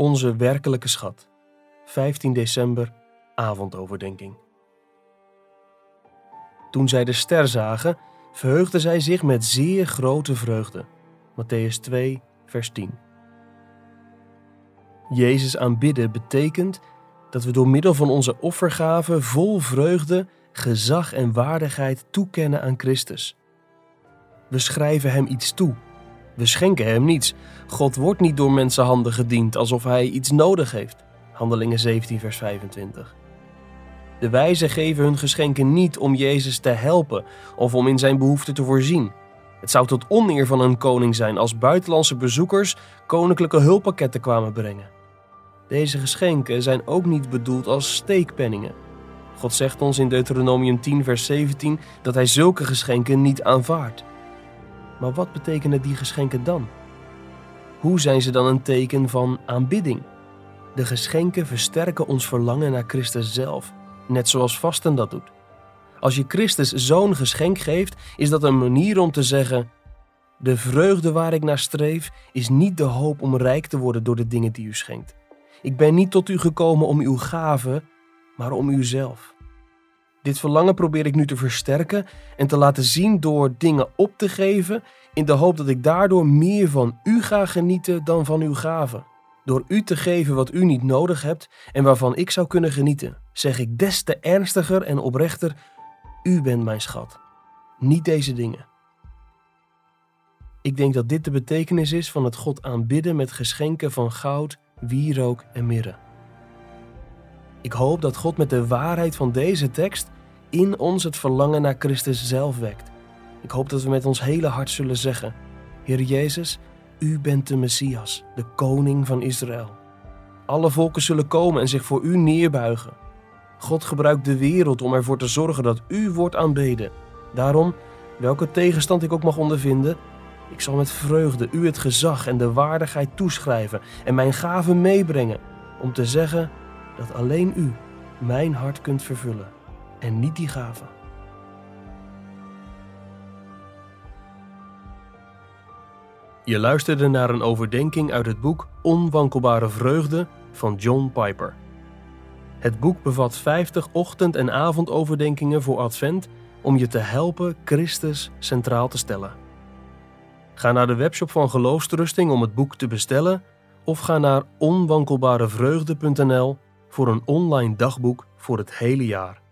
Onze werkelijke schat. 15 december, avondoverdenking. Toen zij de ster zagen, verheugden zij zich met zeer grote vreugde. Matthäus 2, vers 10. Jezus aanbidden betekent dat we door middel van onze offergave vol vreugde, gezag en waardigheid toekennen aan Christus. We schrijven Hem iets toe. We schenken Hem niets. God wordt niet door mensenhanden gediend alsof Hij iets nodig heeft. Handelingen 17, vers 25. De wijzen geven hun geschenken niet om Jezus te helpen of om in zijn behoeften te voorzien. Het zou tot oneer van een koning zijn als buitenlandse bezoekers koninklijke hulppakketten kwamen brengen. Deze geschenken zijn ook niet bedoeld als steekpenningen. God zegt ons in Deuteronomium 10, vers 17 dat Hij zulke geschenken niet aanvaardt. Maar wat betekenen die geschenken dan? Hoe zijn ze dan een teken van aanbidding? De geschenken versterken ons verlangen naar Christus zelf, net zoals vasten dat doet. Als je Christus zo'n geschenk geeft, is dat een manier om te zeggen: De vreugde waar ik naar streef is niet de hoop om rijk te worden door de dingen die u schenkt. Ik ben niet tot u gekomen om uw gave, maar om uzelf. Dit verlangen probeer ik nu te versterken en te laten zien door dingen op te geven, in de hoop dat ik daardoor meer van u ga genieten dan van uw gave. Door u te geven wat u niet nodig hebt en waarvan ik zou kunnen genieten, zeg ik des te ernstiger en oprechter: U bent mijn schat, niet deze dingen. Ik denk dat dit de betekenis is van het God aanbidden met geschenken van goud, wierook en mirre. Ik hoop dat God met de waarheid van deze tekst in ons het verlangen naar Christus zelf wekt. Ik hoop dat we met ons hele hart zullen zeggen: Heer Jezus, U bent de Messias, de koning van Israël. Alle volken zullen komen en zich voor U neerbuigen. God gebruikt de wereld om ervoor te zorgen dat U wordt aanbeden. Daarom, welke tegenstand ik ook mag ondervinden, ik zal met vreugde U het gezag en de waardigheid toeschrijven en mijn gaven meebrengen om te zeggen dat alleen U mijn hart kunt vervullen en niet die gaven. Je luisterde naar een overdenking uit het boek Onwankelbare Vreugde van John Piper. Het boek bevat 50 ochtend- en avondoverdenkingen voor Advent om je te helpen Christus centraal te stellen. Ga naar de webshop van Geloofstrusting om het boek te bestellen of ga naar onwankelbarevreugde.nl voor een online dagboek voor het hele jaar.